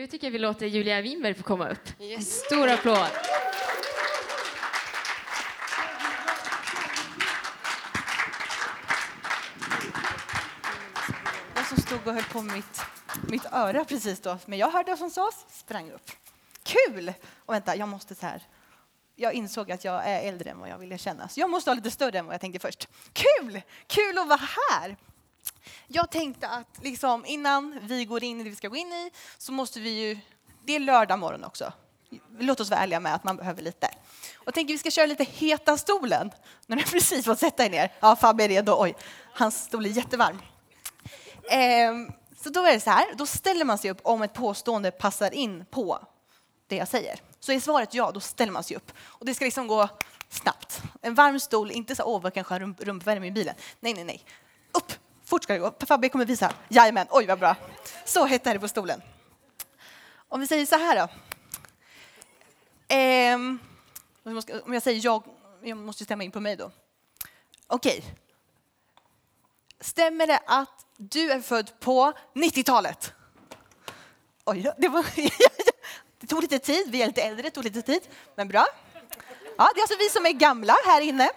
Nu tycker jag vi låter Julia Winberg få komma upp. En stor applåd. Jag som stod och höll på med mitt, mitt öra precis då, men jag hörde vad som sades, sprang upp. Kul! Och vänta, jag måste så här. Jag insåg att jag är äldre än vad jag ville känna, så jag måste vara lite större än vad jag tänkte först. Kul! Kul att vara här! Jag tänkte att liksom, innan vi går in i det vi ska gå in i så måste vi ju, det är lördag morgon också. Låt oss vara ärliga med att man behöver lite. Och jag tänker vi ska köra lite heta stolen. Nu har ni precis fått sätta er ner. Ja, Fabbe är redo. Oj, hans stol är jättevarm. Ehm, så då är det så här, då ställer man sig upp om ett påstående passar in på det jag säger. Så är svaret ja, då ställer man sig upp. Och det ska liksom gå snabbt. En varm stol, inte så åh vad kanske har rump rumpvärme i bilen. Nej, nej, nej. Upp! Fort ska det gå. Fabbe kommer visa. Jajamän, oj vad bra. Så hett är det på stolen. Om vi säger så här då. Ehm, om jag säger jag, jag måste stämma in på mig då. Okej. Stämmer det att du är född på 90-talet? Oj, det, var, det tog lite tid. Vi är lite äldre, det tog lite tid. Men bra. Ja, det är alltså vi som är gamla här inne.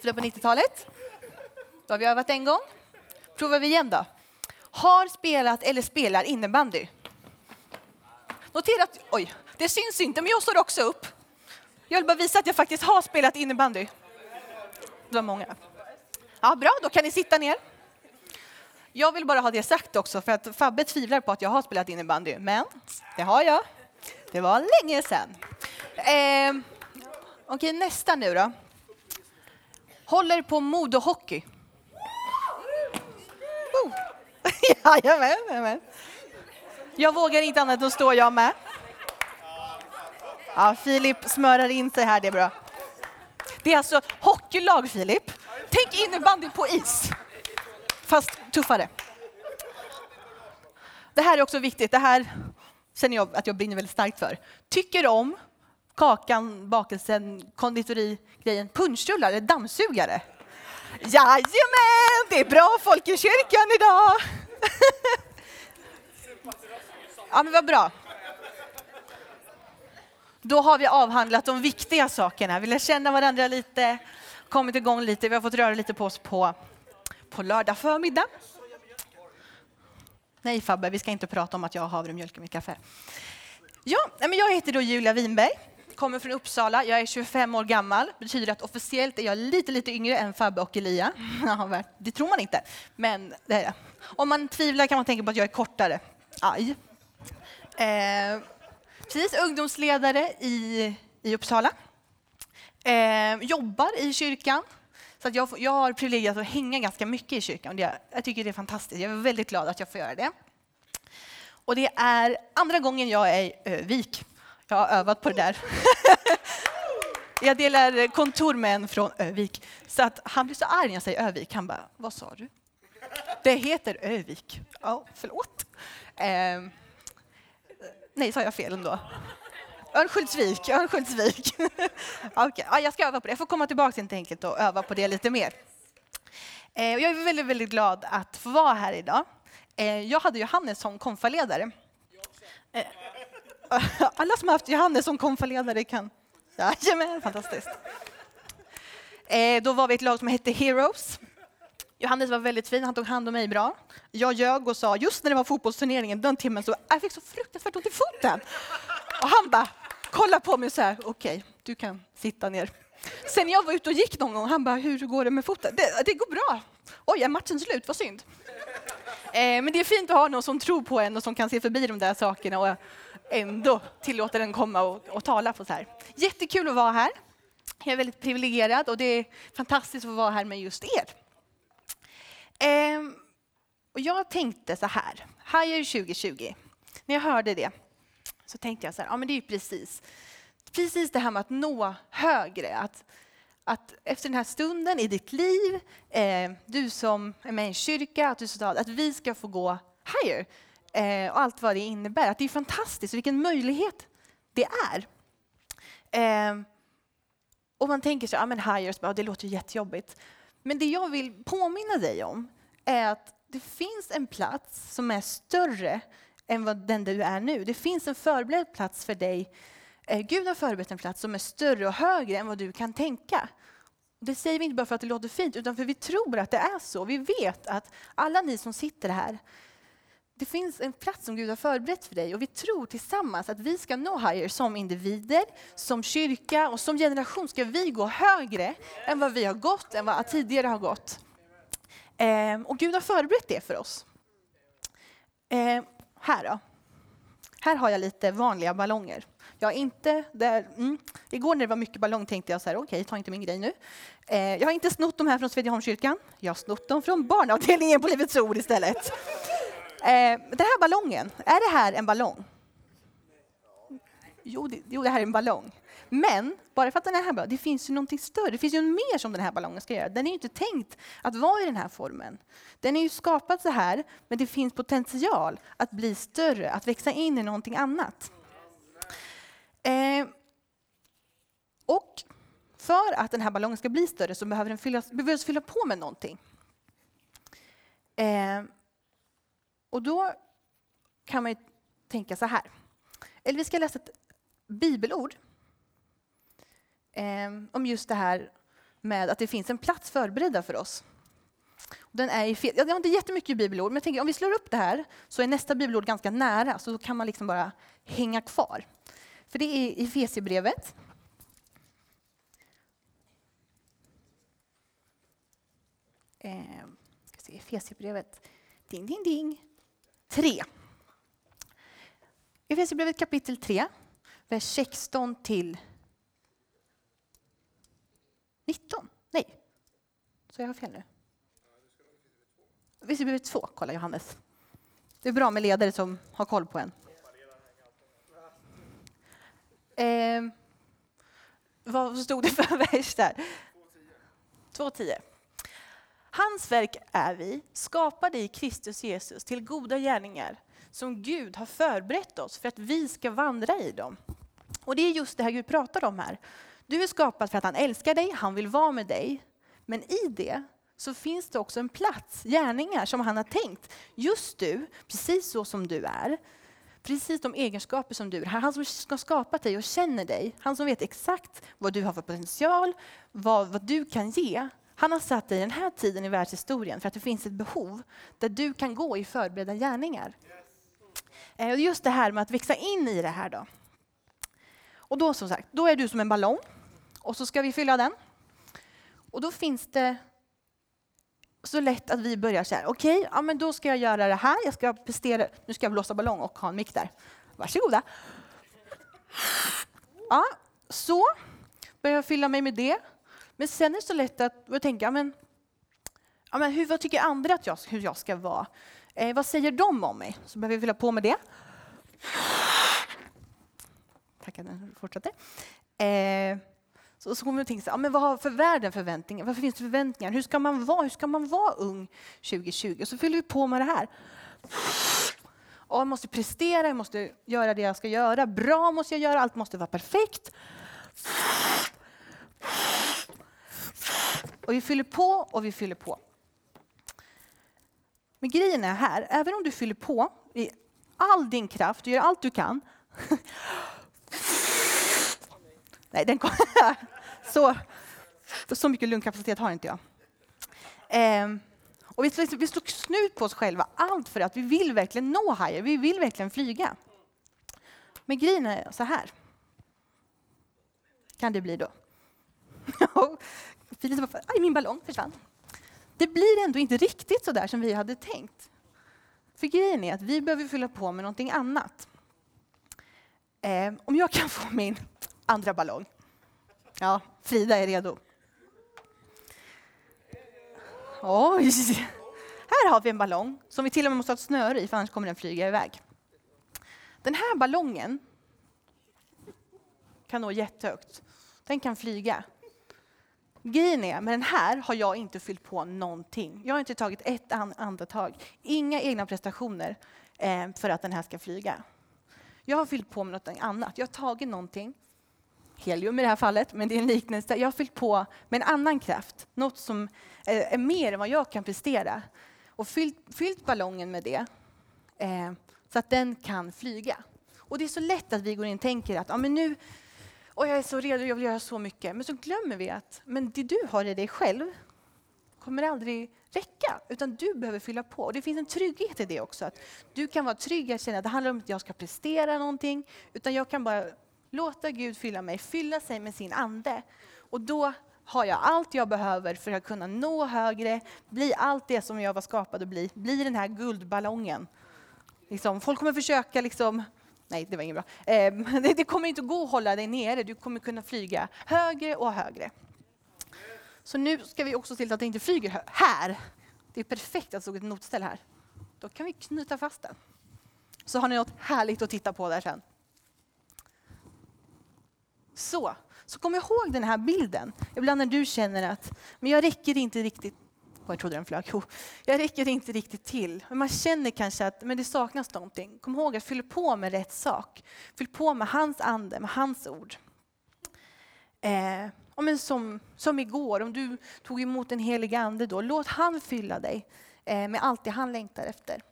Födda på 90-talet. Då har vi övat en gång. Provar vi igen då. Har spelat eller spelar innebandy. Notera att, oj, det syns inte, men jag står också upp. Jag vill bara visa att jag faktiskt har spelat innebandy. Det var många. Ja, bra, då kan ni sitta ner. Jag vill bara ha det sagt också, för att Fabbe tvivlar på att jag har spelat innebandy, men det har jag. Det var länge sedan. Eh, Okej, nästa nu då. Håller på Modo hockey. Jajamän, jajamän. Jag vågar inte annat, då står jag med. Ja, Filip smörar in sig här, det är bra. Det är alltså hockeylag, Filip. Tänk innebandy på is, fast tuffare. Det här är också viktigt. Det här känner jag att jag brinner väldigt starkt för. Tycker om kakan, bakelsen, konditorigrejen, punschrullar eller dammsugare. Jajamän, det är bra folk i kyrkan idag. Ja, men vad bra. Då har vi avhandlat de viktiga sakerna. Vi lär känna varandra lite, kommit igång lite. Vi har fått röra lite på oss på, på lördag förmiddag. Nej Fabbe, vi ska inte prata om att jag har havremjölk i mitt kaffe. Ja, men jag heter då Julia Winberg, kommer från Uppsala. Jag är 25 år gammal. Det betyder att officiellt är jag lite, lite yngre än Fabbe och Elia. Det tror man inte, men det är jag. Om man tvivlar kan man tänka på att jag är kortare. Aj. Eh, precis, ungdomsledare i, i Uppsala. Eh, jobbar i kyrkan. Så att jag, jag har privilegiet att hänga ganska mycket i kyrkan. Det, jag tycker det är fantastiskt. Jag är väldigt glad att jag får göra det. Och det är andra gången jag är i Övik. Jag har övat på det där. jag delar kontor med en från Övik. Så att han blir så arg när jag säger Övik. Han bara, vad sa du? Det heter Övik. Ja, förlåt. Eh, nej, sa jag fel ändå? Örnsköldsvik, Örnsköldsvik. okay. ja, jag ska öva på det. Jag får komma tillbaka helt enkelt och öva på det lite mer. Eh, jag är väldigt, väldigt glad att få vara här idag. Eh, jag hade Johannes som konfaledare. Eh, alla som har haft Johannes som konfaledare kan... Jajamän, fantastiskt. Eh, då var vi ett lag som hette Heroes. Johannes var väldigt fin, han tog hand om mig bra. Jag ljög och sa just när det var fotbollsturneringen den timmen så jag fick så fruktansvärt ont i foten. Och han bara kollade på mig och sa okej, okay, du kan sitta ner. Sen jag var ute och gick någon gång, han bara hur går det med foten? Det, det går bra. Oj, är matchen slut? Vad synd. Eh, men det är fint att ha någon som tror på en och som kan se förbi de där sakerna och ändå tillåter den komma och, och tala på så här. Jättekul att vara här. Jag är väldigt privilegierad och det är fantastiskt att vara här med just er. Eh, och jag tänkte så här, Higher 2020, när jag hörde det så tänkte jag så här, ja men det är ju precis, precis det här med att nå högre. Att, att efter den här stunden i ditt liv, eh, du som är med i en kyrka, att, du så, att vi ska få gå higher eh, och allt vad det innebär. Att det är fantastiskt, vilken möjlighet det är. Eh, och man tänker så ja men higher, det låter jättejobbigt. Men det jag vill påminna dig om är att det finns en plats som är större än vad den du är nu. Det finns en förberedd plats för dig. Eh, Gud har förberett en plats som är större och högre än vad du kan tänka. Det säger vi inte bara för att det låter fint, utan för vi tror att det är så. Vi vet att alla ni som sitter här, det finns en plats som Gud har förberett för dig och vi tror tillsammans att vi ska nå higher som individer, som kyrka och som generation ska vi gå högre än vad vi har gått, än vad tidigare har gått. Ehm, och Gud har förberett det för oss. Ehm, här då. Här har jag lite vanliga ballonger. Jag har inte där, mm. Igår när det var mycket ballong tänkte jag så här, okej, okay, ta inte min grej nu. Eh, jag har inte snott de här från Svedjeholmskyrkan. Jag har snott dem från barnavdelningen på Livets Ord istället. Eh, den här ballongen, är det här en ballong? Jo det, jo, det här är en ballong. Men bara för att den är här, det finns ju någonting större. Det finns ju mer som den här ballongen ska göra. Den är ju inte tänkt att vara i den här formen. Den är ju skapad så här, men det finns potential att bli större, att växa in i någonting annat. Eh, och för att den här ballongen ska bli större så behöver den fyllas, behövs fylla på med någonting. Eh, och då kan man tänka så här. Eller vi ska läsa ett bibelord eh, om just det här med att det finns en plats förberedda för oss. Den är i jag har inte jättemycket bibelord, men jag tänker om vi slår upp det här så är nästa bibelord ganska nära, så då kan man liksom bara hänga kvar. För det är i Efesierbrevet. Eh, ding, ding, ding, 3. Efesierbrevet kapitel 3, vers 16 till 19. Nej, så jag har fel nu. Efesierbrevet 2, kolla Johannes. Det är bra med ledare som har koll på en. Eh, vad stod det för vers där? 2.10. Hans verk är vi, skapade i Kristus Jesus till goda gärningar som Gud har förberett oss för att vi ska vandra i dem. Och det är just det här Gud pratar om här. Du är skapad för att han älskar dig, han vill vara med dig. Men i det så finns det också en plats, gärningar som han har tänkt. Just du, precis så som du är, precis de egenskaper som du är. Han som har skapat dig och känner dig, han som vet exakt vad du har för potential, vad, vad du kan ge. Han har satt dig i den här tiden i världshistorien för att det finns ett behov där du kan gå i förberedda gärningar. Eh, yes. just det här med att växa in i det här då. Och då som sagt, då är du som en ballong och så ska vi fylla den. Och då finns det så lätt att vi börjar så här, okej, okay, ja, men då ska jag göra det här, jag ska prestera, nu ska jag blåsa ballong och ha en mick där. Varsågoda. Ja, så börjar jag fylla mig med det. Men sen är det så lätt att tänka, men, ja, men hur, vad tycker andra att jag, hur jag ska vara? Eh, vad säger de om mig? Så behöver vi fylla på med det. Tackar, den fortsätter. Eh, så, så kommer vi tänka, ja, men vad har för världen förväntningar? Varför finns det förväntningar? Hur ska man vara? Hur ska man vara ung 2020? Så fyller vi på med det här. Och jag måste prestera, jag måste göra det jag ska göra. Bra måste jag göra, allt måste vara perfekt. Och vi fyller på och vi fyller på. Men grejen är här, även om du fyller på i all din kraft, du gör allt du kan. Nej, den kom, så, så mycket lungkapacitet har inte jag. Ehm, och vi, vi slår snut på oss själva, allt för att vi vill verkligen nå hajar, vi vill verkligen flyga. Men grejen är så här. Kan det bli då? Filip bara, aj min ballong försvann. Det blir ändå inte riktigt så där som vi hade tänkt. För grejen är att vi behöver fylla på med någonting annat. Eh, om jag kan få min andra ballong. Ja, Frida är redo. Oj! Här har vi en ballong som vi till och med måste ha ett snöre i för annars kommer den flyga iväg. Den här ballongen kan nå jättehögt. Den kan flyga. Grejen är, med den här har jag inte fyllt på någonting. Jag har inte tagit ett andetag, inga egna prestationer eh, för att den här ska flyga. Jag har fyllt på med något annat. Jag har tagit någonting, helium i det här fallet, men det är en liknelse. Jag har fyllt på med en annan kraft, något som eh, är mer än vad jag kan prestera. Och fyllt, fyllt ballongen med det eh, så att den kan flyga. Och det är så lätt att vi går in och tänker att ja, men nu, och jag är så redo, jag vill göra så mycket. Men så glömmer vi att men det du har i dig själv kommer aldrig räcka, utan du behöver fylla på. Och det finns en trygghet i det också. Att du kan vara trygg att känna att det handlar om att jag ska prestera någonting, utan jag kan bara låta Gud fylla mig, fylla sig med sin ande. Och då har jag allt jag behöver för att kunna nå högre, bli allt det som jag var skapad att bli, bli den här guldballongen. Liksom, folk kommer försöka liksom, nej det var inget bra, ehm, det, kommer inte gå att hålla dig nere, du kommer kunna flyga högre och högre. Så nu ska vi också se till att det inte flyger här. Det är perfekt att det stod ett notställ här. Då kan vi knyta fast den. Så har ni något härligt att titta på där sen. Så, så kom ihåg den här bilden. Ibland när du känner att men jag räcker inte riktigt jag trodde den flög. Jo, jag räcker inte riktigt till. Men man känner kanske att men det saknas någonting. Kom ihåg att fylla på med rätt sak. Fyll på med hans ande, med hans ord. Eh, men som, som igår, om du tog emot den helige ande då, låt han fylla dig eh, med allt det han längtar efter.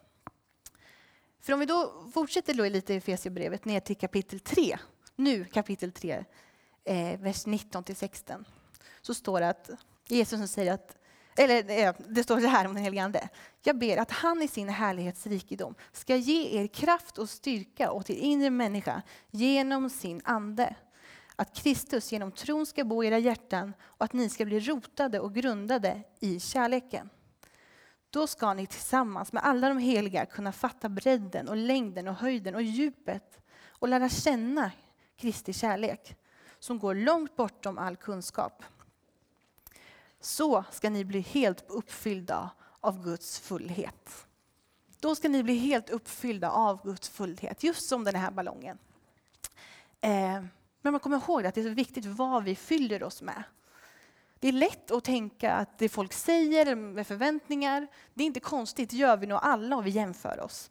För om vi då fortsätter då lite i Efesierbrevet ner till kapitel 3, nu kapitel 3, eh, vers 19 till 16, så står det att Jesus säger att eller eh, det står så här om den helige Ande. Jag ber att han i sin härlighetsrikedom ska ge er kraft och styrka åt er inre människa genom sin ande att Kristus genom tron ska bo i era hjärtan och att ni ska bli rotade och grundade i kärleken. Då ska ni tillsammans med alla de heliga kunna fatta bredden och längden och höjden och djupet och lära känna Kristi kärlek som går långt bortom all kunskap. Så ska ni bli helt uppfyllda av Guds fullhet. Då ska ni bli helt uppfyllda av Guds fullhet, just som den här ballongen. Eh. Men man kommer ihåg att det är så viktigt vad vi fyller oss med. Det är lätt att tänka att det folk säger med förväntningar, det är inte konstigt, det gör vi nog alla om vi jämför oss.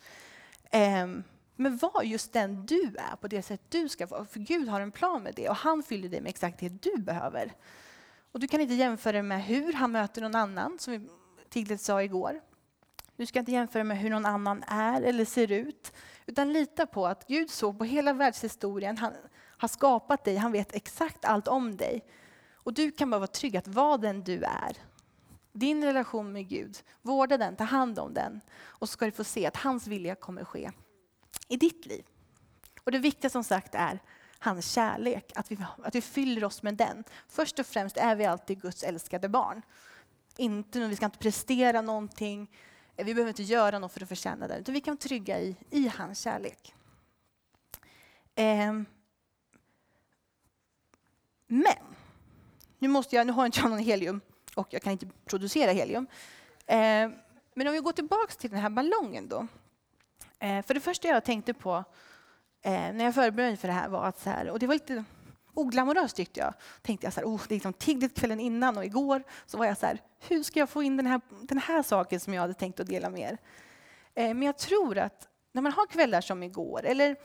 Eh, men var just den du är på det sätt du ska vara. För Gud har en plan med det och han fyller dig med exakt det du behöver. Och du kan inte jämföra med hur han möter någon annan, som vi tydligt sa igår. Du ska inte jämföra med hur någon annan är eller ser ut, utan lita på att Gud såg på hela världshistorien. Han, har skapat dig, han vet exakt allt om dig. Och du kan bara vara trygg att vara den du är. Din relation med Gud, vårda den, ta hand om den. Och så ska du få se att hans vilja kommer ske i ditt liv. Och det viktiga som sagt är hans kärlek, att vi, att vi fyller oss med den. Först och främst är vi alltid Guds älskade barn. Inte, vi ska inte prestera någonting, eh, vi behöver inte göra något för att förtjäna det, utan vi kan trygga i, i hans kärlek. Eh, men, nu, måste jag, nu har inte jag någon helium och jag kan inte producera helium. Eh, men om vi går tillbaka till den här ballongen då. Eh, för det första jag tänkte på eh, när jag förberedde mig för det här var att så här, och det var lite oglamoröst tyckte jag. Tänkte jag så här, oh, det är liksom tidigt kvällen innan och igår så var jag så här, hur ska jag få in den här, den här saken som jag hade tänkt att dela med er? Eh, men jag tror att när man har kvällar som igår, eller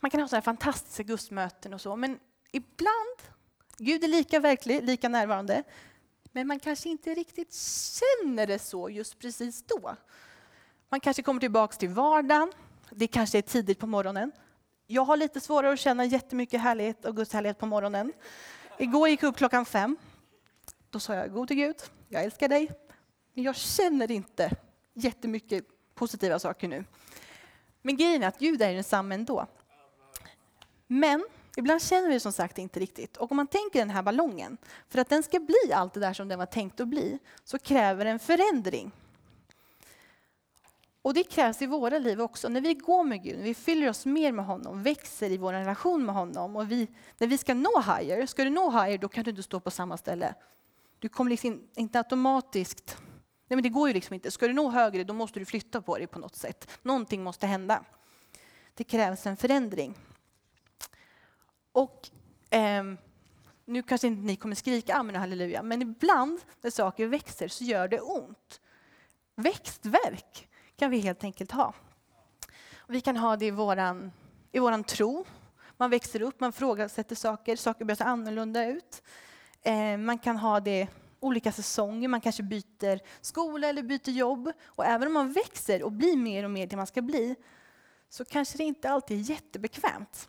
man kan ha så här fantastiska gudstmöten och så, men ibland Gud är lika verklig, lika närvarande, men man kanske inte riktigt känner det så just precis då. Man kanske kommer tillbaka till vardagen, det kanske är tidigt på morgonen. Jag har lite svårare att känna jättemycket härlighet och Guds härlighet på morgonen. Igår gick jag upp klockan fem. Då sa jag, gode Gud, jag älskar dig, men jag känner inte jättemycket positiva saker nu. Men grejen är att Gud är densamma ändå. Men Ibland känner vi som sagt inte riktigt. Och om man tänker den här ballongen, för att den ska bli allt det där som den var tänkt att bli, så kräver den förändring. Och det krävs i våra liv också. När vi går med Gud, när vi fyller oss mer med honom, växer i vår relation med honom och vi, när vi ska nå higher, ska du nå higher då kan du inte stå på samma ställe. Du kommer liksom inte automatiskt, nej men det går ju liksom inte. Ska du nå högre då måste du flytta på dig på något sätt. Någonting måste hända. Det krävs en förändring. Och eh, nu kanske inte ni kommer skrika amen och halleluja, men ibland när saker växer så gör det ont. Växtverk kan vi helt enkelt ha. Vi kan ha det i vår i våran tro. Man växer upp, man frågasätter saker, saker börjar se annorlunda ut. Eh, man kan ha det olika säsonger, man kanske byter skola eller byter jobb. Och även om man växer och blir mer och mer det man ska bli, så kanske det inte alltid är jättebekvämt.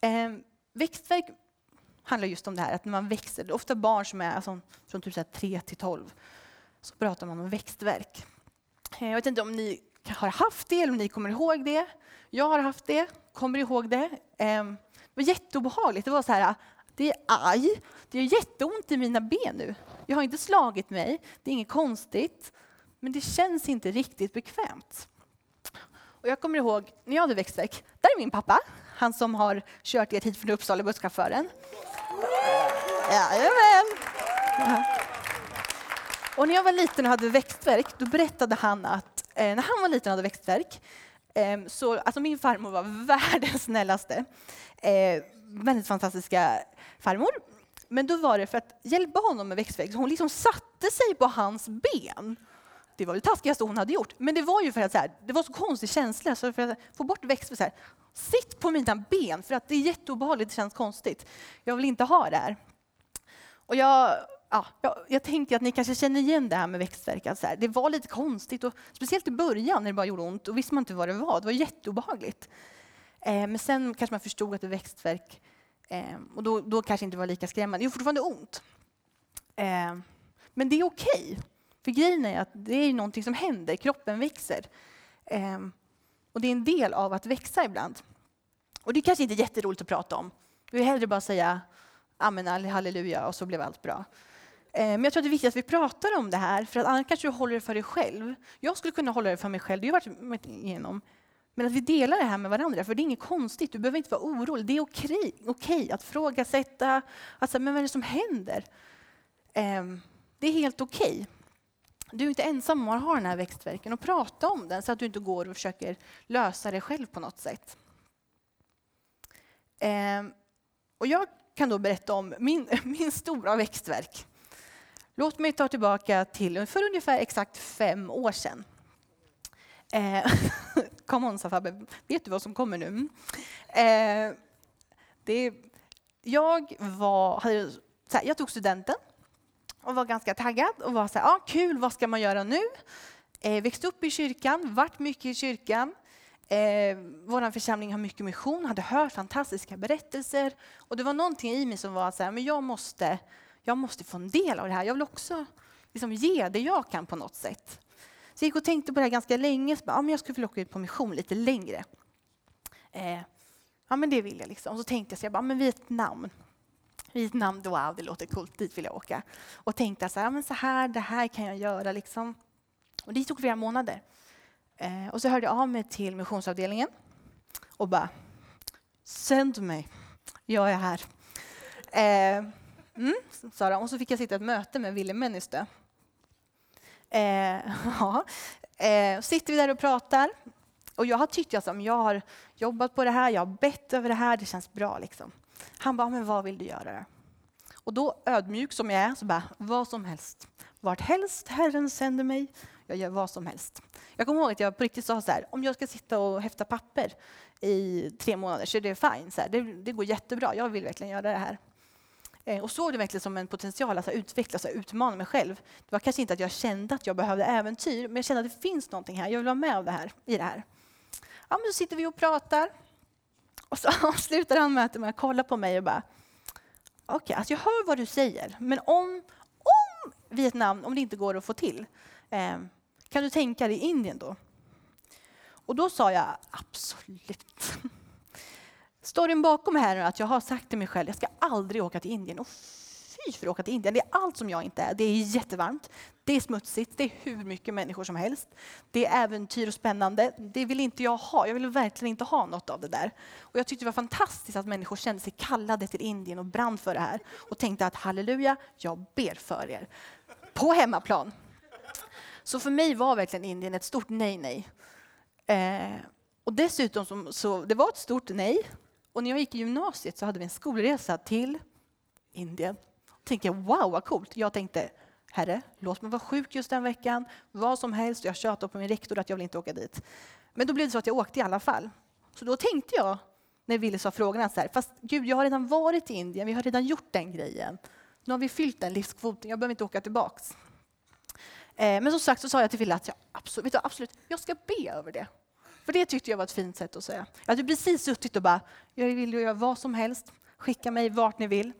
Eh, växtverk handlar just om det här att när man växer, det är ofta barn som är alltså, från typ 3 till 12, så pratar man om växtverk. Eh, jag vet inte om ni har haft det eller om ni kommer ihåg det. Jag har haft det, kommer ihåg det. Ehm, det var jätteobehagligt. Det var så här, det är aj, det gör jätteont i mina ben nu. Jag har inte slagit mig, det är inget konstigt, men det känns inte riktigt bekvämt. Och jag kommer ihåg när jag hade växtverk, där är min pappa, han som har kört er hit från Uppsala, busschauffören. Jajamän! Och när jag var liten och hade växtverk, då berättade han att eh, när han var liten och hade växtverk, eh, så, alltså min farmor var världens snällaste. Eh, väldigt fantastiska farmor. Men då var det för att hjälpa honom med växtverk, så hon liksom satte sig på hans ben. Det var det taskigaste hon hade gjort, men det var ju för att så här, det var så konstig känsla, så för att få bort växtverk, så här, sitt på mina ben, för att det är jätteobehagligt, det känns konstigt. Jag vill inte ha det här. Och jag, ja, jag, jag tänkte att ni kanske känner igen det här med växtverk. Alltså det var lite konstigt, och speciellt i början när det bara gjorde ont, och visste man inte vad det var. Det var jätteobehagligt. Eh, men sen kanske man förstod att det var växtverk Eh, och då, då kanske inte var lika skrämmande. Det gör fortfarande ont. Eh, men det är okej. Okay. För grejen är att det är någonting som händer, kroppen växer. Eh, och det är en del av att växa ibland. Och det är kanske inte är jätteroligt att prata om. Du vill hellre bara säga amen, halleluja och så blev allt bra. Eh, men jag tror att det är viktigt att vi pratar om det här, för att annars kanske du håller det för dig själv. Jag skulle kunna hålla det för mig själv, det har jag varit igenom. Men att vi delar det här med varandra, för det är inget konstigt. Du behöver inte vara orolig. Det är okej, okej att frågasätta. Alltså, men vad är det som händer? Ehm, det är helt okej. Du är inte ensam om att ha den här växtverken och prata om den så att du inte går och försöker lösa det själv på något sätt. Ehm, och jag kan då berätta om min, min stora växtverk. Låt mig ta tillbaka till för ungefär exakt fem år sedan. Eh, Come on, Fabbe, vet du vad som kommer nu? Eh, det, jag, var, hade, här, jag tog studenten och var ganska taggad och var så här, ah, kul, vad ska man göra nu? Eh, växte upp i kyrkan, varit mycket i kyrkan. Eh, Vår församling har mycket mission, hade hört fantastiska berättelser. Och det var någonting i mig som var så här, men jag måste, jag måste få en del av det här. Jag vill också liksom, ge det jag kan på något sätt. Så jag gick och tänkte på det här ganska länge. Så bara, ja, men jag skulle vilja åka ut på mission lite längre. Eh, ja, men det vill jag. Liksom. Och så tänkte jag, så jag bara, men Vietnam. Vietnam, wow, det låter coolt, dit vill jag åka. Och tänkte så här, ja, men så här, det här kan jag göra. Liksom. Och det tog flera månader. Eh, och så hörde jag av mig till missionsavdelningen och bara, sänd mig, jag är här. Eh, mm, sa de. Och så fick jag sitta i ett möte med Ville Männistö. Eh, ja. eh, sitter vi där och pratar. Och jag har tyckt att jag har jobbat på det här, jag har bett över det här, det känns bra. Liksom. Han bara, men vad vill du göra? Och då ödmjuk som jag är, så bara, vad som helst. Vart helst Herren sänder mig, jag gör vad som helst. Jag kommer ihåg att jag på riktigt sa så här, om jag ska sitta och häfta papper i tre månader så är det fine. Så här, det, det går jättebra, jag vill verkligen göra det här. Eh, och såg det verkligen som en potential att utvecklas och utmana mig själv. Det var kanske inte att jag kände att jag behövde äventyr, men jag kände att det finns någonting här. Jag vill vara med av det här, i det här. Ja, men så sitter vi och pratar. Och så avslutar han mötet med att kolla på mig och bara Okej, okay, alltså jag hör vad du säger, men om, om Vietnam, om det inte går att få till, eh, kan du tänka dig Indien då? Och då sa jag absolut. Storyn bakom här är att jag har sagt till mig själv, jag ska aldrig åka till Indien. Och fy för att åka till Indien, det är allt som jag inte är. Det är jättevarmt, det är smutsigt, det är hur mycket människor som helst. Det är äventyr och spännande. Det vill inte jag ha. Jag vill verkligen inte ha något av det där. Och jag tyckte det var fantastiskt att människor kände sig kallade till Indien och brann för det här. Och tänkte att halleluja, jag ber för er. På hemmaplan. Så för mig var verkligen Indien ett stort nej, nej. Eh, och dessutom, så, så, det var ett stort nej. Och när jag gick i gymnasiet så hade vi en skolresa till Indien. Då tänkte jag, wow vad coolt. Jag tänkte, Herre, låt mig vara sjuk just den veckan, vad som helst. Jag tjatade på min rektor att jag vill inte åka dit. Men då blev det så att jag åkte i alla fall. Så då tänkte jag, när Wille sa frågorna, så här, fast Gud, jag har redan varit i Indien, vi har redan gjort den grejen. Nu har vi fyllt den livskvoten, jag behöver inte åka tillbaks. Eh, men som sagt så sa jag till Wille att jag absolut, vet du, absolut, jag ska be över det. För det tyckte jag var ett fint sätt att säga. Jag hade precis suttit och bara, jag vill göra vad som helst, skicka mig vart ni vill.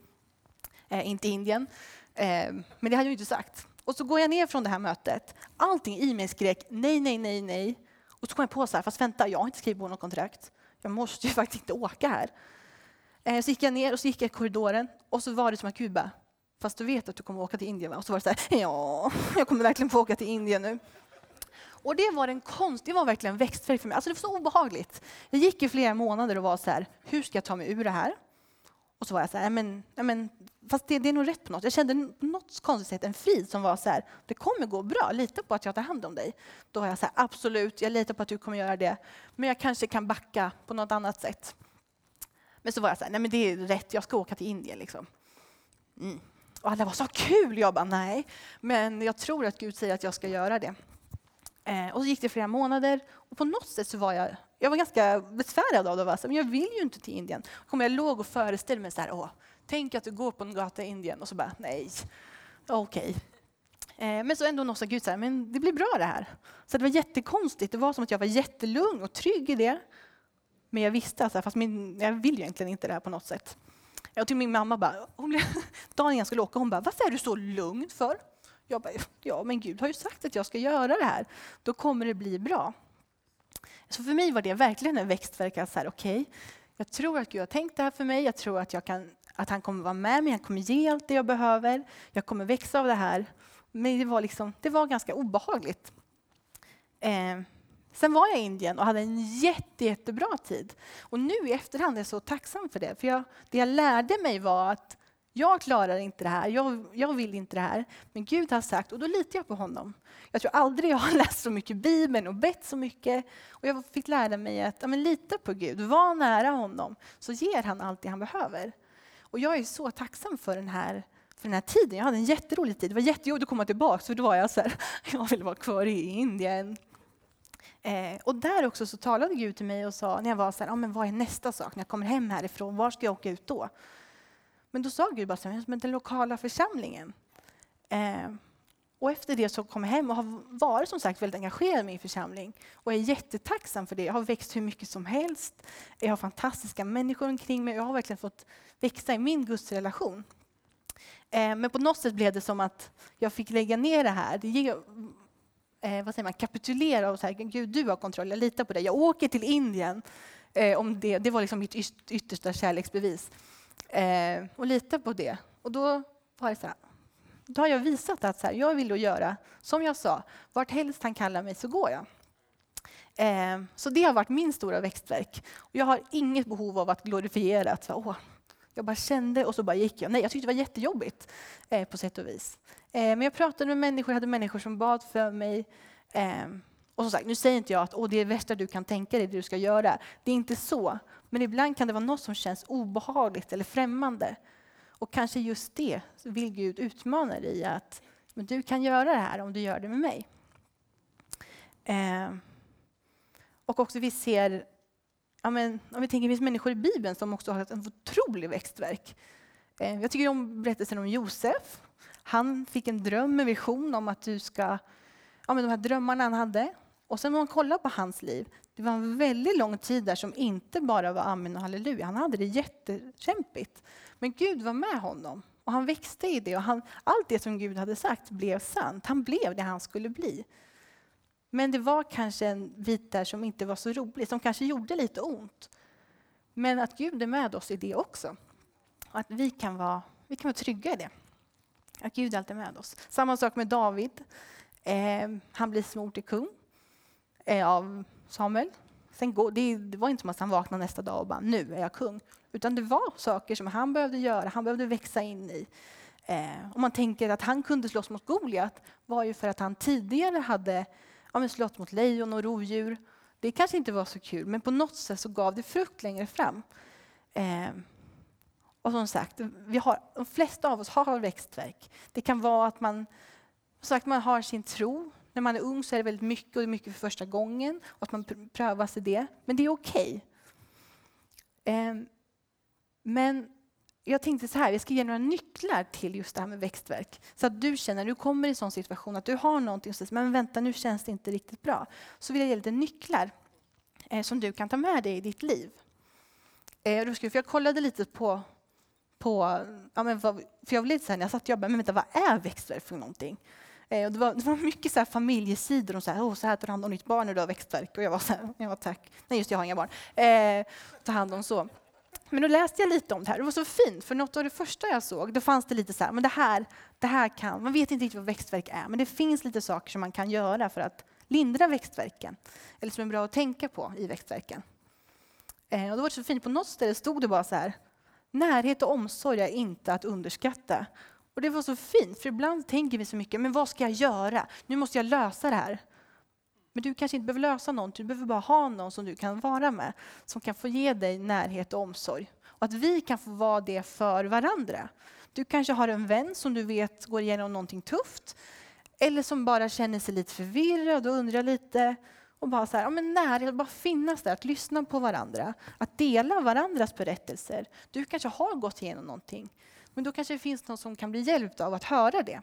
Eh, inte Indien. Eh, men det hade jag inte sagt. Och så går jag ner från det här mötet. Allting i mig skrek nej, nej, nej, nej. Och så kom jag på så här, fast vänta, jag har inte skrivit på något kontrakt. Jag måste ju faktiskt inte åka här. Eh, så gick jag ner och så gick jag i korridoren och så var det som att Gud bara, fast du vet att du kommer åka till Indien va? Och så var det så här, ja, jag kommer verkligen få åka till Indien nu. Och det var en konst, det var verkligen växtfärg för mig. Alltså det var så obehagligt. Jag gick i flera månader och var så här, hur ska jag ta mig ur det här? Och så var jag så här, men, men fast det, det, är nog rätt på något. Jag kände något konstigt sätt en frid som var så här, det kommer gå bra, lita på att jag tar hand om dig. Då var jag så här, absolut, jag litar på att du kommer göra det. Men jag kanske kan backa på något annat sätt. Men så var jag så här, nej men det är rätt, jag ska åka till Indien liksom. Mm. Och alla var så kul! Jag bara, nej, men jag tror att Gud säger att jag ska göra det. Eh, och så gick det flera månader och på något sätt så var jag, jag var ganska besvärad av det. Var men jag vill ju inte till Indien. Kom jag låg och föreställde mig så här, åh, tänk att du går på en gata i Indien och så bara, nej, okej. Okay. Eh, men så ändå någonstans Gud så här, men det blir bra det här. Så det var jättekonstigt. Det var som att jag var jättelugn och trygg i det. Men jag visste att fast min, jag vill ju egentligen inte det här på något sätt. Jag till min mamma bara, hon, dagen innan jag skulle åka, hon bara, varför är du så lugn för? Jag bara, ja men Gud har ju sagt att jag ska göra det här. Då kommer det bli bra. Så för mig var det verkligen en växtverk. Att okej, okay, jag tror att Gud har tänkt det här för mig. Jag tror att, jag kan, att han kommer vara med mig. Han kommer ge allt det jag behöver. Jag kommer växa av det här. Men det var, liksom, det var ganska obehagligt. Eh, sen var jag i Indien och hade en jätte, jättebra tid. Och nu i efterhand är jag så tacksam för det. För jag, det jag lärde mig var att jag klarar inte det här, jag, jag, vill inte det här. Men Gud har sagt, och då litar jag på honom. Jag tror aldrig jag har läst så mycket Bibeln och bett så mycket. Och jag fick lära mig att ja, men lita på Gud, var nära honom, så ger han allt det han behöver. Och jag är så tacksam för den här för den här tiden. Jag hade en jätterolig tid. Det var jättejobbigt att komma tillbaka, för då var jag så här, jag vill vara kvar i Indien. Eh, och där också så talade Gud till mig och sa, när jag var så här, ja, men vad är nästa sak? När jag kommer hem härifrån, var ska jag åka ut då? Men då sa Gud bara så här, men den lokala församlingen. Eh, och efter det så kom jag hem och har varit som sagt väldigt engagerad i min församling. Och är jättetacksam för det. Jag har växt hur mycket som helst. Jag har fantastiska människor omkring mig. Jag har verkligen fått växa i min gudsrelation. Eh, men på något sätt blev det som att jag fick lägga ner det här. Det eh, vad säger man, kapitulera och säga Gud du har kontroll, jag litar på dig. Jag åker till Indien. Eh, om det, det var liksom mitt yttersta kärleksbevis. Eh, och lita på det. Och då var det så här, då har jag visat att så här, jag vill då göra som jag sa, vart helst han kallar mig så går jag. Eh, så det har varit min stora växtverk. Och jag har inget behov av att glorifiera att så, åh, jag bara kände och så bara gick jag. Nej, jag tyckte det var jättejobbigt eh, på sätt och vis. Eh, men jag pratade med människor, hade människor som bad för mig. Eh, och som sagt, nu säger inte jag att åh, det är det värsta du kan tänka dig, det du ska göra. Det är inte så. Men ibland kan det vara något som känns obehagligt eller främmande. Och kanske just det vill Gud utmana dig i att men du kan göra det här om du gör det med mig. Eh, och också vi ser, ja men, om vi tänker, det finns människor i Bibeln som också har ett otroligt växtverk. Eh, jag tycker om berättelsen om Josef. Han fick en dröm, en vision om att du ska, ja men de här drömmarna han hade. Och sen om man kollar på hans liv, det var en väldigt lång tid där som inte bara var amen och halleluja. Han hade det jättekämpigt. Men Gud var med honom och han växte i det. Och han, allt det som Gud hade sagt blev sant. Han blev det han skulle bli. Men det var kanske en bit där som inte var så rolig, som kanske gjorde lite ont. Men att Gud är med oss i det också. Och att vi kan vara, vi kan vara trygga i det. Att Gud alltid är med oss. Samma sak med David. Eh, han blir smord till kung eh, av Samuel. Sen går, det, det, var inte som att han vaknade nästa dag och bara nu är jag kung. Utan det var saker som han behövde göra, han behövde växa in i. Eh, om man tänker att han kunde slåss mot Goliat var ju för att han tidigare hade ja, slått mot lejon och rovdjur. Det kanske inte var så kul, men på något sätt så gav det frukt längre fram. Eh, och som sagt, vi har, de flesta av oss har växtverk. Det kan vara att man, sagt, man har sin tro, när man är ung så är det väldigt mycket och det är mycket för första gången och att man prövas i det. Men det är okej. Okay. Eh, men jag tänkte så här, jag ska ge några nycklar till just det här med växtverk. Så att du känner, du kommer i en sån situation att du har någonting och men vänta nu känns det inte riktigt bra. Så vill jag ge lite nycklar. eh, som du kan ta med dig i ditt liv. Eh, då ska, för jag kollade lite på, på ja, men vad, för jag blev lite så här, när jag satt och jobbade, men vänta, vad är växtverk för någonting? Eh, och det, var, det var mycket så här familjesidor och så här, oh, så här tar du hand om ditt barn när du har växtverk. Och jag var så här, ja tack. Nej just jag har inga barn. Eh, ta hand om så. Men då läste jag lite om det här. Det var så fint, för något av det första jag såg, då fanns det lite så här, men det här, det här kan, man vet inte riktigt vad växtverk är, men det finns lite saker som man kan göra för att lindra växtverken. Eller som är bra att tänka på i växtverken. Eh, och då var det så fint, på något ställe stod det bara så här, närhet och omsorg är inte att underskatta. Och det var så fint, för ibland tänker vi så mycket, men vad ska jag göra? Nu måste jag lösa det här. Men du kanske inte behöver lösa någonting, du behöver bara ha någon som du kan vara med, som kan få ge dig närhet och omsorg. Och att vi kan få vara det för varandra. Du kanske har en vän som du vet går igenom någonting tufft, eller som bara känner sig lite förvirrad och undrar lite. Och bara så här, ja, men närhet, bara finnas där, att lyssna på varandra, att dela varandras berättelser. Du kanske har gått igenom någonting, men då kanske det finns någon som kan bli hjälpt av att höra det.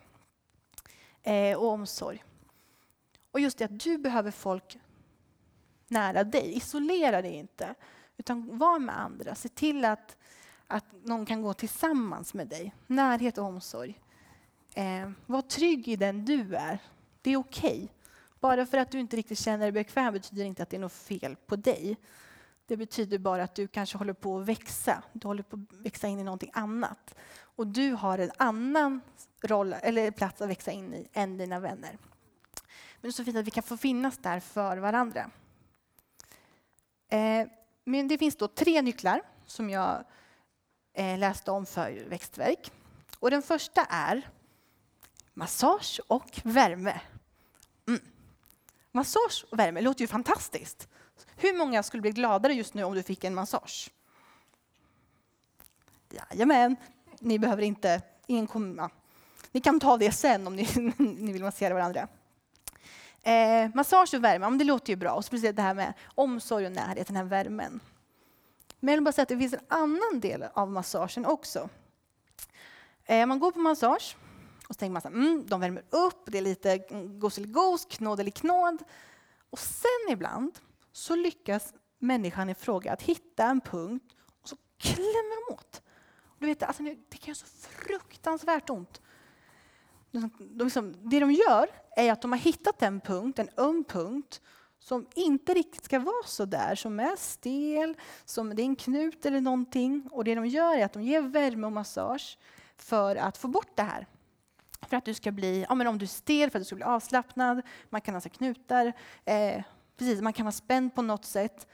Eh, och omsorg. Och just det att du behöver folk nära dig. Isolera dig inte, utan var med andra. Se till att, att någon kan gå tillsammans med dig. Närhet och omsorg. Eh, var trygg i den du är. Det är okej. Okay. Bara för att du inte riktigt känner dig bekväm betyder inte att det är något fel på dig. Det betyder bara att du kanske håller på att växa. Du håller på att växa in i någonting annat. Och du har en annan roll, eller plats att växa in i än dina vänner. Men det är så fint att vi kan få finnas där för varandra. Eh, men det finns då tre nycklar som jag eh, läste om för växtverk. Och den första är massage och värme. Mm. Massage och värme låter ju fantastiskt. Hur många skulle bli gladare just nu om du fick en massage? Jajamän, ni behöver inte... Ingen komma. Ni kan ta det sen om ni, ni vill massera varandra. Eh, massage och värme, ja, det låter ju bra. Och speciellt det här med omsorg och närhet, den här värmen. Men jag vill bara säga att det finns en annan del av massagen också. Eh, man går på massage och så tänker man att mm, de värmer upp, det är lite mm, goseligos, knådeliknåd. Och sen ibland så lyckas människan i fråga att hitta en punkt och så klämmer de åt. Du vet, alltså, det kan göra så fruktansvärt ont. De, liksom, det de gör är att de har hittat en punkt, en öm punkt, som inte riktigt ska vara så där, som är stel, som det är en knut eller någonting. Och det de gör är att de ger värme och massage för att få bort det här. För att du ska bli, ja, men om du är stel, för att du ska bli avslappnad. Man kan alltså knutar. Eh, precis, man kan vara spänd på något sätt.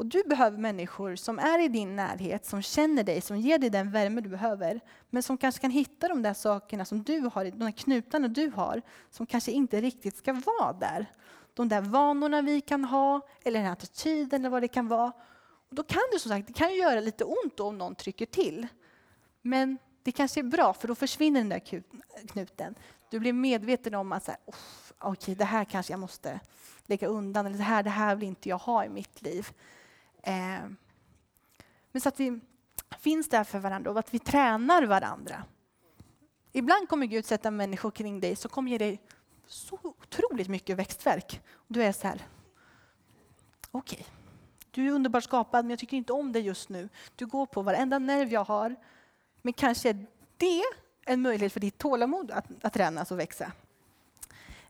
Och du behöver människor som är i din närhet, som känner dig, som ger dig den värme du behöver. Men som kanske kan hitta de där sakerna som du har, de där knutarna du har, som kanske inte riktigt ska vara där. De där vanorna vi kan ha, eller den här attityden eller vad det kan vara. Och då kan det som sagt, det kan göra lite ont om någon trycker till. Men det kanske är bra, för då försvinner den där knuten. Du blir medveten om att så här, okay, det här kanske jag måste lägga undan, eller det här, det här vill inte jag ha i mitt liv. Eh, men så att vi finns där för varandra och att vi tränar varandra. Ibland kommer Gud sätta människor kring dig som kommer ge dig så otroligt mycket växtverk. Du är så här, okej, okay. du är underbart skapad men jag tycker inte om dig just nu. Du går på varenda nerv jag har. Men kanske är det en möjlighet för ditt tålamod att, att tränas och växa.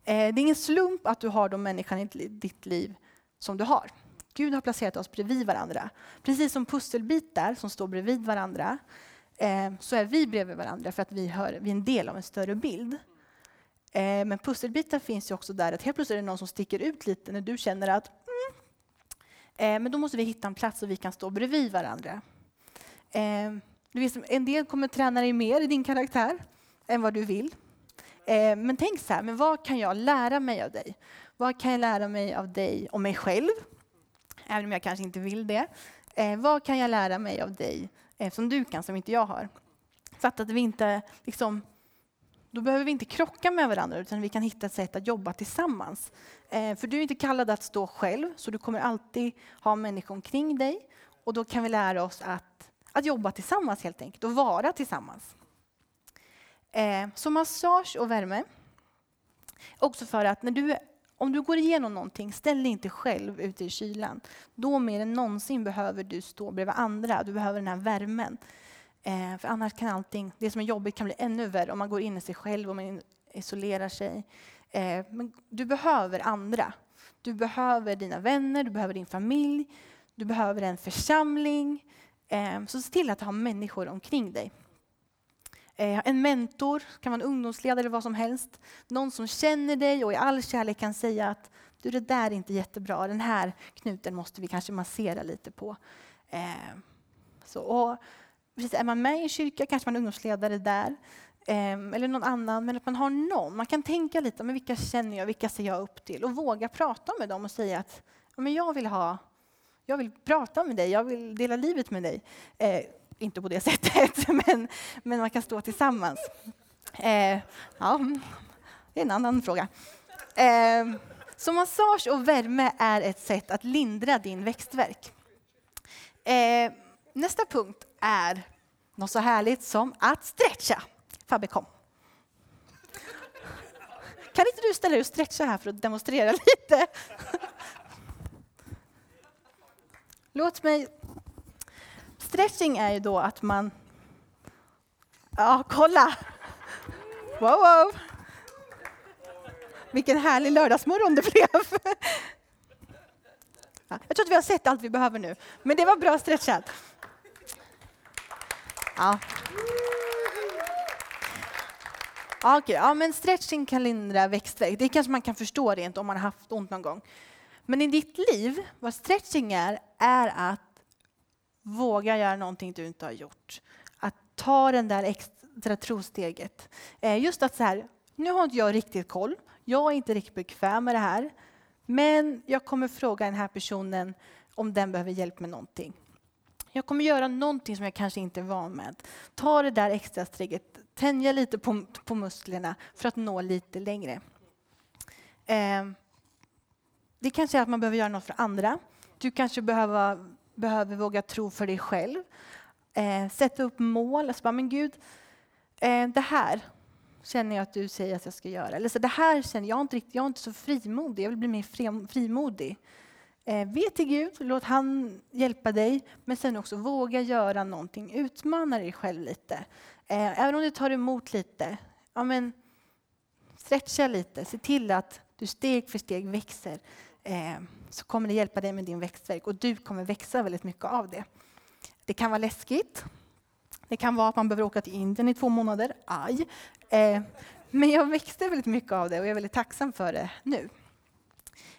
Eh, det är ingen slump att du har de människorna i ditt liv som du har. Gud har placerat oss bredvid varandra. Precis som pusselbitar som står bredvid varandra eh, så är vi bredvid varandra för att vi, hör, vi är en del av en större bild. Eh, men pusselbitar finns ju också där att helt plötsligt är det någon som sticker ut lite när du känner att mm, men då måste vi hitta en plats så vi kan stå bredvid varandra. Vet, en del kommer träna dig mer i din karaktär än vad du vill. Eh, men tänk så här, men vad kan jag lära mig av dig? Vad kan jag lära mig av dig och mig själv? även om jag kanske inte vill det. Eh, vad kan jag lära mig av dig eh, som du kan, som inte jag har? Så att vi inte, liksom, då behöver vi inte krocka med varandra, utan vi kan hitta ett sätt att jobba tillsammans. Eh, för du är inte kallad att stå själv, så du kommer alltid ha människor omkring dig. Och då kan vi lära oss att, att jobba tillsammans helt enkelt, och vara tillsammans. Eh, så massage och värme. Också för att när du om du går igenom någonting, ställ dig inte själv ute i kylan. Då mer än någonsin behöver du stå bredvid andra. Du behöver den här värmen. Eh, för annars kan allting, det som är jobbigt kan bli ännu värre om man går in i sig själv och man isolerar sig. Eh, men du behöver andra. Du behöver dina vänner, du behöver din familj, du behöver en församling. Eh, så se till att ha människor omkring dig. Eh, en mentor, kan vara en ungdomsledare eller vad som helst. Någon som känner dig och i all kärlek kan säga att du, det där är inte jättebra, den här knuten måste vi kanske massera lite på. Eh, så, och, precis, är man med i en kyrka kanske man är ungdomsledare där. Eh, eller någon annan, men att man har någon. Man kan tänka lite, men vilka känner jag, vilka ser jag upp till? Och våga prata med dem och säga att men jag vill ha jag vill prata med dig, jag vill dela livet med dig. Eh, inte på det sättet, men, men man kan stå tillsammans. Eh, ja, det är en annan fråga. Eh, så massage och värme är ett sätt att lindra din växtverk. Eh, nästa punkt är något så härligt som att stretcha. Fabbe, kom. Kan inte du ställa dig och stretcha här för att demonstrera lite? Låt mig Stretching är ju då att man... Ja, kolla! Wow, wow! Vilken härlig lördagsmorgon det blev! Ja, jag tror att vi har sett allt vi behöver nu, men det var bra stretchat. Ja. Ja, okay. ja, men stretching kan lindra växtverk. Det kanske man kan förstå rent om man har haft ont någon gång. Men i ditt liv, vad stretching är, är att Våga göra någonting du inte har gjort. Att ta den där extra trosteget. Just att så här, nu har inte jag riktigt koll. Jag är inte riktigt bekväm med det här. Men jag kommer fråga den här personen om den behöver hjälp med någonting. Jag kommer göra någonting som jag kanske inte är van med. Ta det där extra steget, tänja lite på, på musklerna för att nå lite längre. Eh, det kanske är att man behöver göra något för andra. Du kanske behöver behöver våga tro för dig själv. Eh, sätta upp mål. Alltså bara, men Gud, eh, det här känner jag att du säger att jag ska göra. Eller så det här känner jag inte riktigt, jag är inte så frimodig, jag vill bli mer frimodig. Eh, be till Gud, låt han hjälpa dig, men sen också våga göra någonting, utmana dig själv lite. Eh, även om du tar emot lite, ja men stretcha lite, se till att du steg för steg växer. Eh, så kommer det hjälpa dig med din växtverk och du kommer växa väldigt mycket av det. Det kan vara läskigt. Det kan vara att man behöver åka till Indien i två månader. Aj! Eh, men jag växte väldigt mycket av det och jag är väldigt tacksam för det nu.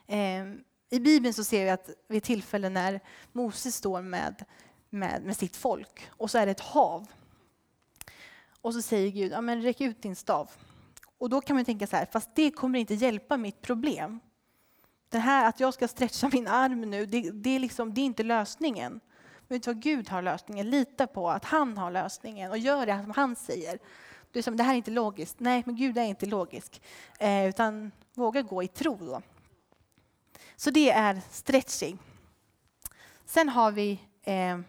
Eh, I Bibeln så ser vi att vid tillfällen när Moses står med, med, med sitt folk och så är det ett hav. Och så säger Gud, ja, men räck ut din stav. Och då kan man tänka så här, fast det kommer inte hjälpa mitt problem. Det här att jag ska stretcha min arm nu, det, det, är, liksom, det är inte lösningen. Men vet du vad Gud har lösningen? Lita på att han har lösningen och gör det som han säger. Du är som, det här är inte logiskt. Nej, men Gud är inte logisk. Eh, utan våga gå i tro då. Så det är stretching. Sen har vi eh,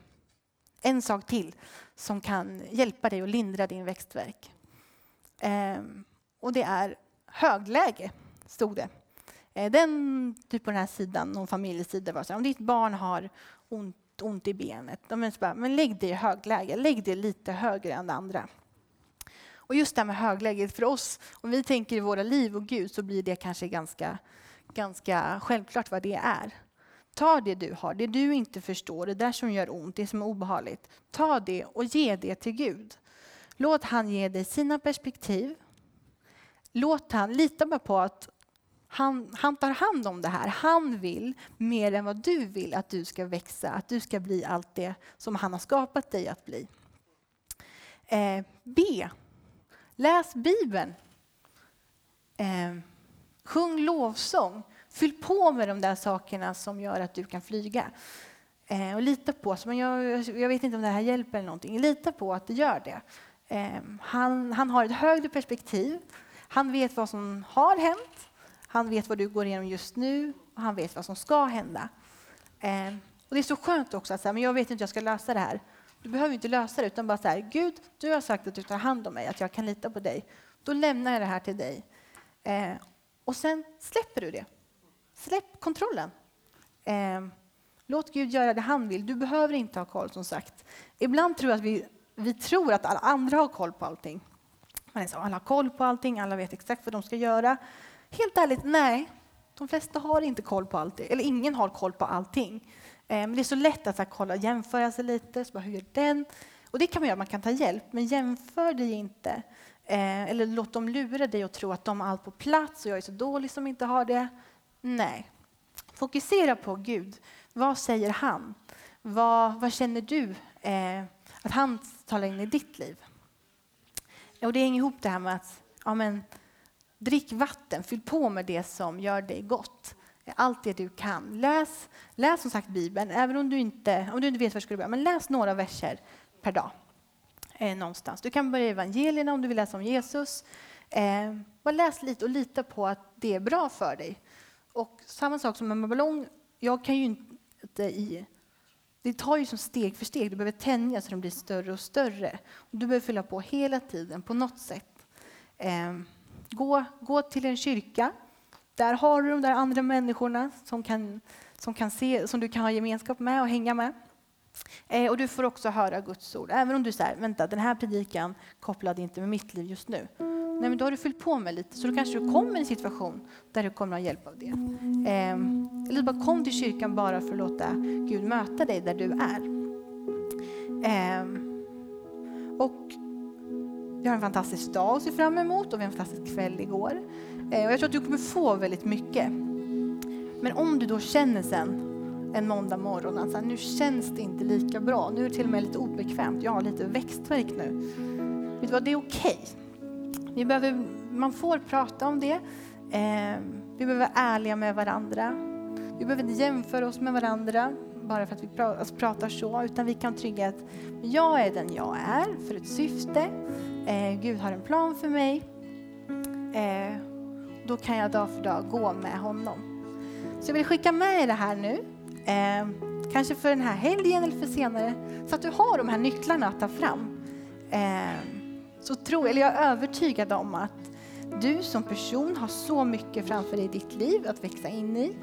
en sak till som kan hjälpa dig att lindra din växtverk. Eh, och det är högläge, stod det. Eh, den, typ på den här sidan, någon familjesida, var så här, om ditt barn har ont, ont i benet, men, bara, men lägg det i högläge, lägg det lite högre än det andra. Och just det här med högläge, för oss, om vi tänker i våra liv och Gud, så blir det kanske ganska, ganska självklart vad det är. Ta det du har, det du inte förstår, det där som gör ont, det som är obehagligt. Ta det och ge det till Gud. Låt han ge dig sina perspektiv. Låt han, lita bara på att han, han tar hand om det här. Han vill mer än vad du vill att du ska växa, att du ska bli allt det som han har skapat dig att bli. Eh, B. Läs Bibeln. Eh, sjung lovsång. Fyll på med de där sakerna som gör att du kan flyga. Eh, och lita på, så jag, jag vet inte om det här hjälper eller någonting, lita på att det gör det. Eh, han, han har ett högre perspektiv. Han vet vad som har hänt han vet vad du går igenom just nu och han vet vad som ska hända. Eh, och Det är så skönt också att säga, men jag vet inte hur jag ska lösa det här. Du behöver inte lösa det, utan bara så här, Gud, du har sagt att du tar hand om mig, att jag kan lita på dig. Då lämnar jag det här till dig. Eh, och sen släpper du det. släpp kontrollen. Eh, låt Gud göra det han vill. Du behöver inte ha koll som sagt. Ibland tror jag att vi, vi tror att alla andra har koll på allting. Man är så, alla har koll på allting, alla vet exakt vad de ska göra. Helt ärligt, nej. De flesta har inte koll på allting, eller ingen har koll på allting. Eh, men det är så lätt att så här, kolla, jämföra sig lite, så bara, hur gör den? Och det kan man göra, man kan ta hjälp, men jämför dig inte. Eh, eller låt dem lura dig och tro att de har allt på plats och jag är så dålig som inte har det. Nej. Fokusera på Gud. Vad säger han? Vad, vad känner du eh, att han talar in i ditt liv? Och det hänger ihop det här med att ja, men, drick vatten, fyll på med det som gör dig gott. Allt det du kan. Läs, läs som sagt Bibeln, även om du inte, om du inte vet var du ska börja. Men läs några verser per dag. Eh, någonstans. Du kan börja i evangelierna om du vill läsa om Jesus. Eh, bara läs lite och lita på att det är bra för dig. Och samma sak som med ballong. Jag kan ju inte i... Det tar ju som steg för steg. Du behöver tänja så den blir större och större. Och du behöver fylla på hela tiden på något sätt. Eh, gå, gå till en kyrka. Där har du de där andra människorna som, kan, som, kan se, som du kan ha gemenskap med och hänga med. Eh, och du får också höra Guds ord. Även om du säger, vänta, den här predikan kopplade inte med mitt liv just nu. Nej, men då har du fyllt på med lite, så då kanske du kommer i en situation där du kommer att ha hjälp av det. Eh, eller bara kom till kyrkan bara för att låta Gud möta dig där du är. Eh, och vi har en fantastisk dag att se fram emot och vi har en fantastisk kväll igår. Eh, och jag tror att du kommer få väldigt mycket. Men om du då känner sen en måndag morgon att alltså, nu känns det inte lika bra, nu är det till och med lite obekvämt, jag har lite växtverk nu. Vet du vad, det är okej. Okay. man får prata om det. Eh, vi behöver vara ärliga med varandra. Vi behöver inte jämföra oss med varandra bara för att vi alltså pratar så, utan vi kan trygga att jag är den jag är för ett syfte. Eh, Gud har en plan för mig. Eh, då kan jag dag för dag gå med honom. Så jag vill skicka med er det här nu. Eh, kanske för den här helgen eller för senare. Så att du har de här nycklarna att ta fram. Eh, så tror, eller jag är övertygad om att du som person har så mycket framför dig i ditt liv att växa in i.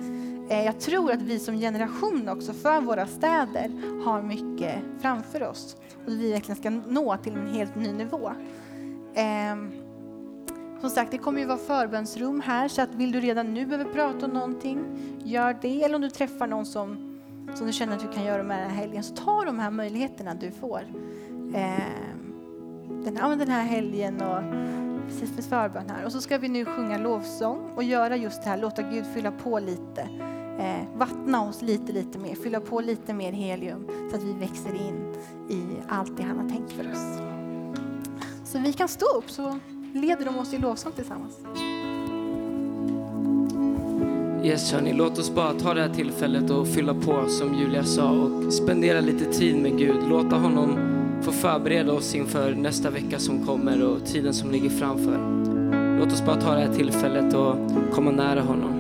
Eh, jag tror att vi som generation också för våra städer har mycket framför oss. Och vi verkligen ska nå till en helt ny nivå. Eh, som sagt, det kommer ju vara förbönsrum här, så att vill du redan nu behöva prata om någonting, gör det. Eller om du träffar någon som, som du känner att du kan göra med den här helgen, så ta de här möjligheterna du får. Eh, den, här, den här helgen och precis med förbön här. Och så ska vi nu sjunga lovsång och göra just det här, låta Gud fylla på lite. Eh, vattna oss lite, lite mer, fylla på lite mer helium så att vi växer in i allt det han har tänkt för oss. Så vi kan stå upp så leder de oss i lovsång tillsammans. Yes, hörni, låt oss bara ta det här tillfället och fylla på som Julia sa och spendera lite tid med Gud. Låta honom få förbereda oss inför nästa vecka som kommer och tiden som ligger framför. Låt oss bara ta det här tillfället och komma nära honom.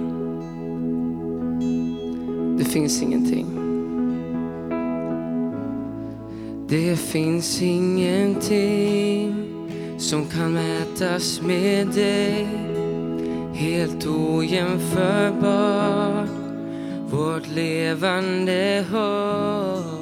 Det finns ingenting. Det finns ingenting som kan mätas med dig. Helt ojämförbar, vårt levande hopp.